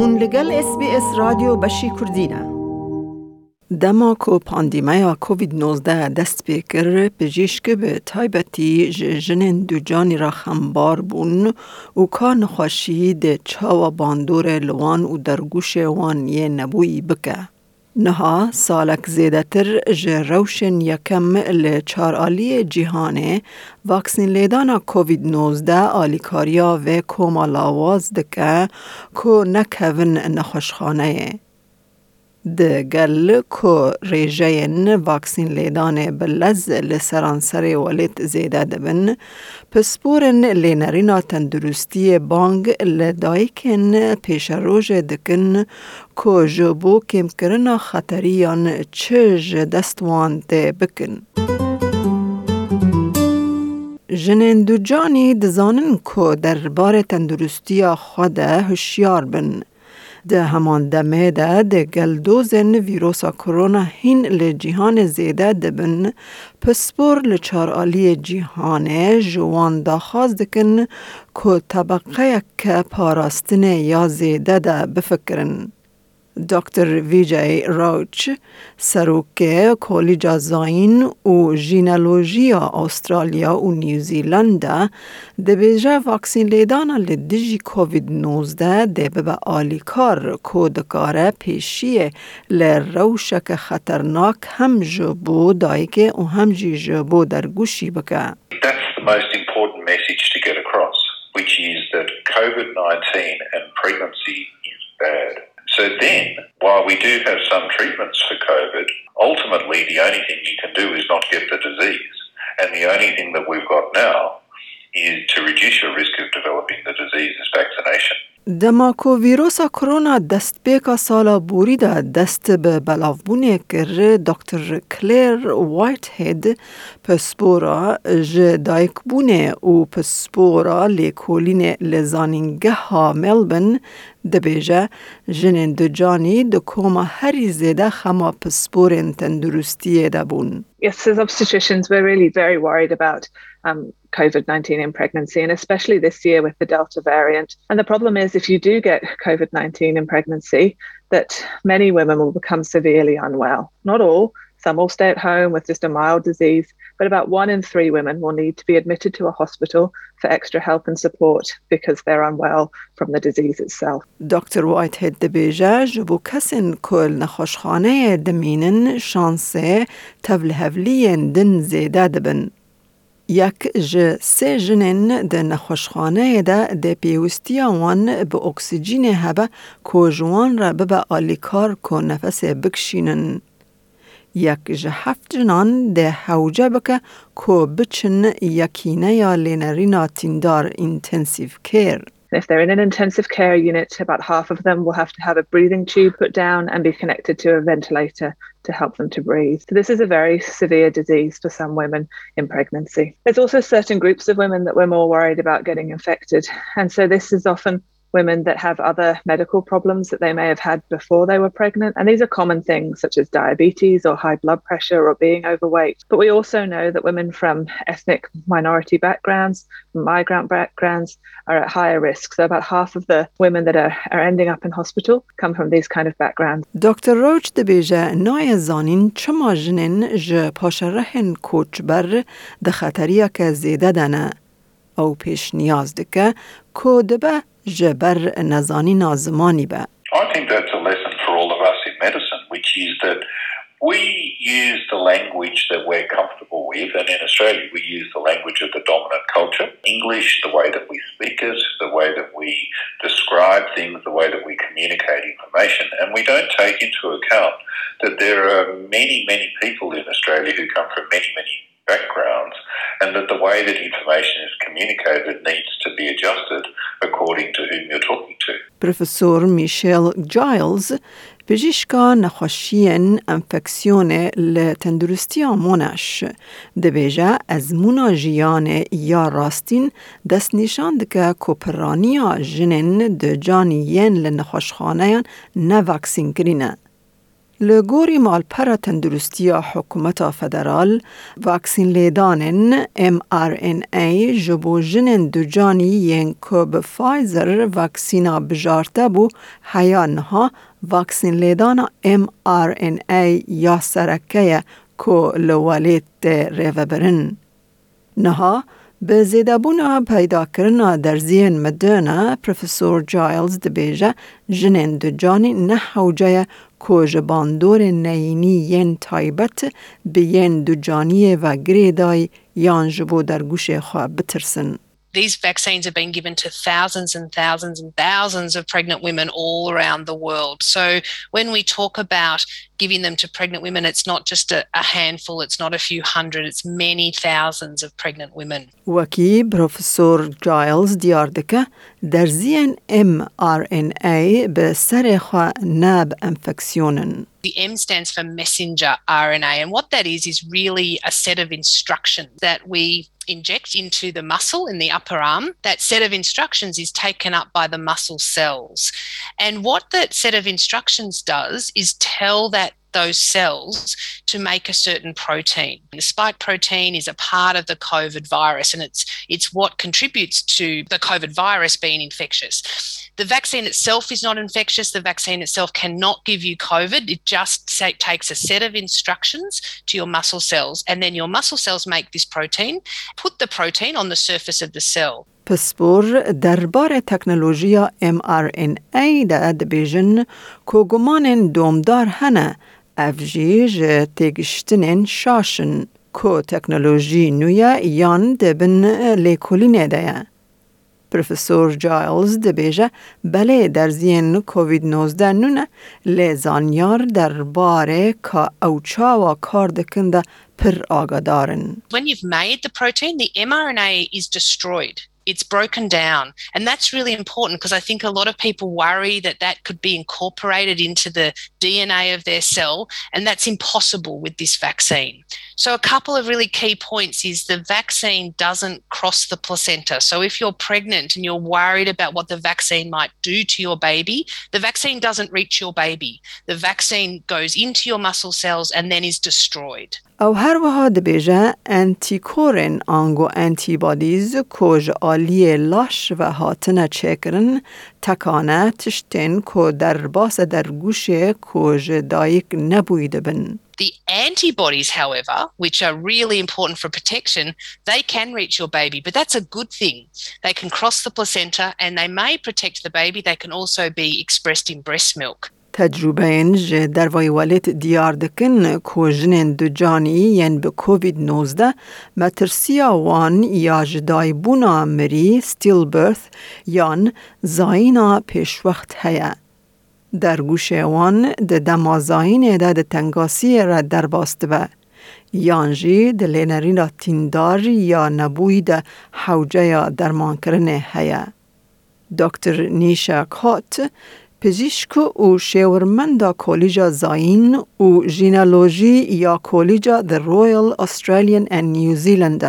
هون لگل اس بی اس رادیو بشی کردینه دما کو پاندیمیا کووید 19 دست بکر پزشک به تایبتی جنین دو جانی را خمبار بون و کار نخواشی ده چاوا باندور لوان و درگوش وان یه نبوی بکه. نها سالک زیده تر جه روشن یکم آلی جیهانه. واکسین لیدانا کووید 19 آلیکاریا و کوما لاواز دکه کو نکوین نخوشخانه. د گل کو ریجین واکسین لیدان بلز لسرانسر ولید زیده دبن پسپورن لینرینا تندرستی بانگ لدایکن پیش روژ دکن کو جبو کم کرنا خطریان چج دستوان ده بکن. جنین دو جانی دزانن کو دربار تندرستی خود هشیار بن. ده همان دمه ده ده گلدوزن ویروسا کرونا هین لجیهان زیده دبن پسپور لچار آلی جیهان جوان داخواز دکن که طبقه که پاراستن یا زیده ده بفکرن. دکتر ویجای راوچ سروک کلیج زاین و ژینولوژی استرالیا و نیوزیلند دبیجه واکسین لیدانا لدیجی کووید 19 دبه به آلیکار کودکار پیشی لروشک خطرناک هم جبو دایگه و هم جی جبو در گوشی بکه. That's the most important message to get across, which is that COVID-19 and pregnancy is bad. So then, while we do have some treatments for COVID, ultimately the only thing you can do is not get the disease. And the only thing that we've got now is to reduce your risk of developing the disease is vaccination. دما کو ویروسا کرونا دست بیکا سالا بوری دا دست به بلاوبونه کر دکتر کلیر وایت هید پسپورا ج دایک بونه و پسپورا لیکولین لزانینگه ها ملبن دبیجه جنین دو جانی دو کوما هری زیده خما پسپورن تندرستی دبون. Yes, as obstetricians, we're really very worried about um, COVID 19 in pregnancy, and especially this year with the Delta variant. And the problem is, if you do get COVID 19 in pregnancy, that many women will become severely unwell. Not all, some will stay at home with just a mild disease, but about one in three women will need to be admitted to a hospital for extra help and support because they're unwell from the disease itself. Dr. Whitehead دبیجه جبو کسین کل نخوشخانه دمینن شانسه تولهولی دن زیده دبن. یک ج سه جنین د نخوشخانه ده د پیوستی وان به اکسیژن هبه کو جوان را به آلیکار کو نفس. یک ج هفت جنان ده حوجه بکه کو بچن یکینه یا لینرینا تیندار intensive care. If they're in an intensive care unit, about half of them will have to have a breathing tube put down and be connected to a ventilator to help them to breathe. So this is a very severe disease for some women in pregnancy. There's also certain groups of women that we're more worried about getting infected. And so this is often women that have other medical problems that they may have had before they were pregnant. And these are common things such as diabetes or high blood pressure or being overweight. But we also know that women from ethnic minority backgrounds, migrant backgrounds, are at higher risk. So about half of the women that are, are ending up in hospital come from these kind of backgrounds. Dr. Roach دبیجه نای زانین چما جنین ج پاشرهن کوچبر ده خطریه که زیده دنه او پیش نیاز دکه کو دبه جبر نزانی نازمانی به. I think that's a lesson for all of us in medicine, which is that we use the language that we're comfortable with, and in Australia we use the language of the dominant culture. English, the way that we speak it, the way that we describe things, the way that we communicate information, and we don't take into account that there are many, many people in Australia who come from many, many backgrounds, and that the way that information is communicated needs to be adjusted according to whom you're talking to. Professor Michelle Giles پزشکا نخوشین انفکسیون لتندرستی آمونش دبیجه از مونا جیان یا راستین دست نشان دکه کپرانیا جنین د جانیین لنخوشخانه نه واکسین کرینه. لگوری مالپرا تندرستی حکومت فدرال واکسین لیدانن mRNA جبو جنن دو جانی ین که به فایزر واکسینا بجارته بو حیانها واکسین لیدانا mRNA یا سرکه که لوالیت ریوبرن. نها به زیدابونا پیدا کرنا در زین مدرنا پروفسور جایلز دبیجه جنین دو جانی نه حوجه که جباندور نینی ین تایبت به ین دو جانی و گریدای یان جبو در گوش خواه بترسن. these vaccines have been given to thousands and thousands and thousands of pregnant women all around the world. So when we talk about giving them to pregnant women, it's not just a, a handful, it's not a few hundred, it's many thousands of pregnant women. وکی پروفسور جایلز دیار دکه در زین mRNA به سر خوا ناب انفکسیونن. The M stands for messenger RNA, and what that is is really a set of instructions that we inject into the muscle in the upper arm. That set of instructions is taken up by the muscle cells. And what that set of instructions does is tell that those cells to make a certain protein. The spike protein is a part of the COVID virus and it's it's what contributes to the COVID virus being infectious. The vaccine itself is not infectious. The vaccine itself cannot give you COVID. It just say, takes a set of instructions to your muscle cells, and then your muscle cells make this protein, put the protein on the surface of the cell. پسپور درباره تکنولوژی mRNA ده دبیجن که گمان دومدار هنه افجی جه تگشتنین شاشن که تکنولوژی نویا یان دبن لیکولینه ده پروفسور جایلز دبیجه بله در زین کووید 19 نونه لیزانیار در باره که اوچا و کار دکنده پر آگادارن. When you've made the protein, the mRNA is destroyed. It's broken down. And that's really important because I think a lot of people worry that that could be incorporated into the DNA of their cell, and that's impossible with this vaccine. So, a couple of really key points is the vaccine doesn't cross the placenta. So, if you're pregnant and you're worried about what the vaccine might do to your baby, the vaccine doesn't reach your baby. The vaccine goes into your muscle cells and then is destroyed. او هر وها دبیجه انتیکورن آنگو انتیبادیز کج آلی لاش و هاتنه چکرن تکانه تشتن که در باس در گوش کج دایک نبویده بن. The antibodies, however, which are really important for protection, they can reach your baby, but that's a good thing. They can cross the placenta and they may protect the baby. They can also be expressed in breast milk. تجربه جه در وای والد دیار دکن که جنین دو جانی ین به کووید 19 مترسیا وان یا جدای بونا مری ستیل برث یان زاینا پیش وقت هیا. در گوش وان ده دمازاین ده تنگاسی را در باست به. یانجی ده لینرین تیندار یا نبوی ده حوجه یا درمان کرنه هیا. دکتر نیشا کات پزشک و شیورمند کالج زاین و ژینالوژی یا کالج The Royal Australian and New Zealand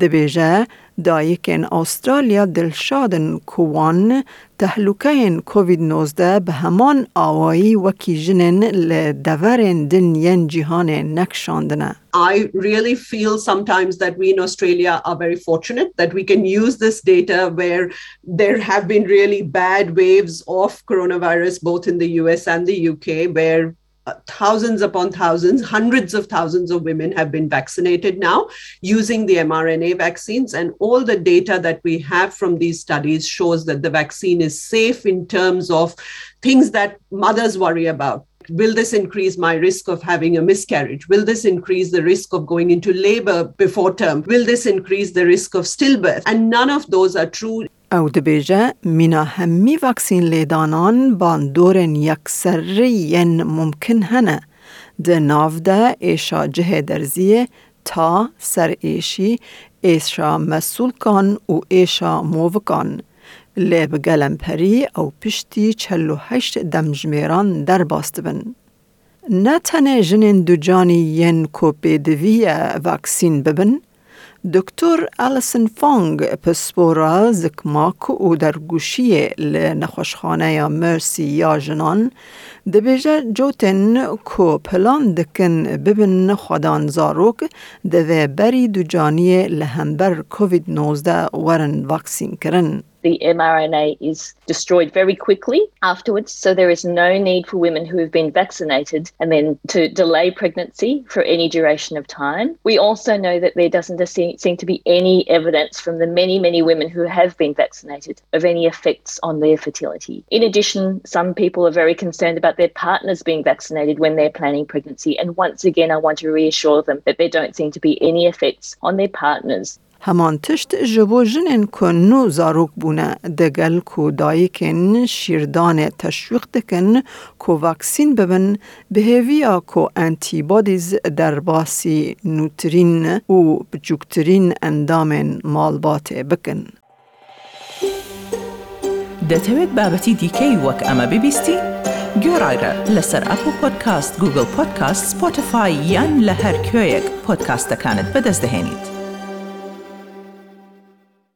دبیجه دایکن استرالیا دلشادن کوان تهلوکه کووید 19 به همان آوایی وکی جنن لدورن دن ین جهان نکشاندنه. I really feel sometimes that we in Australia are very fortunate that we can use this data where there have been really bad waves of coronavirus both in the US and the UK where uh, uh, thousands upon thousands, hundreds of thousands of women have been vaccinated now using the mRNA vaccines. And all the data that we have from these studies shows that the vaccine is safe in terms of things that mothers worry about. Will this increase my risk of having a miscarriage? Will this increase the risk of going into labor before term? Will this increase the risk of stillbirth? And none of those are true او دبیجه مینا همی وکسین لیدانان باندورن یکسری ین ممکن هنه ده ناو ده ایشا جه درزیه تا سر ایشی ایشا مسئول کان و ایشا مووکان لیب گلم پری او پشتی چلو هشت دمجمیران در باست بن. نه تنه جنین دو جانی ین کوپی دویه وکسین ببن، دکتر آلیسن فانگ پسپورا زکماک و در گوشی لنخوشخانه یا مرسی یا جنان دبیجه جوتن کو پلان دکن ببن خودان زاروک بری دو جانی لهمبر کووید 19 ورن واکسین کرن. The mRNA is destroyed very quickly afterwards. So there is no need for women who have been vaccinated and then to delay pregnancy for any duration of time. We also know that there doesn't seem to be any evidence from the many, many women who have been vaccinated of any effects on their fertility. In addition, some people are very concerned about their partners being vaccinated when they're planning pregnancy. And once again, I want to reassure them that there don't seem to be any effects on their partners هەمان تشت ji bo jinên ku nû zarok bûne degel ku dayîkên şîrdanê teşwîq dikin ku vaksîn bibin bihêviya ku antîbodîz derbasî nûtirîn û biçûktirîn endamên malbatê bikin. دەتەوێت بابەتی دیکەی وەک ئەمە ببیستی؟ گۆڕایرە لەسەر ئەپ و پۆدکاست گوگل پۆدکاست سپۆتفاای یان لە هەر کوێیەک پۆدکاستەکانت بەدەستدەێنیت.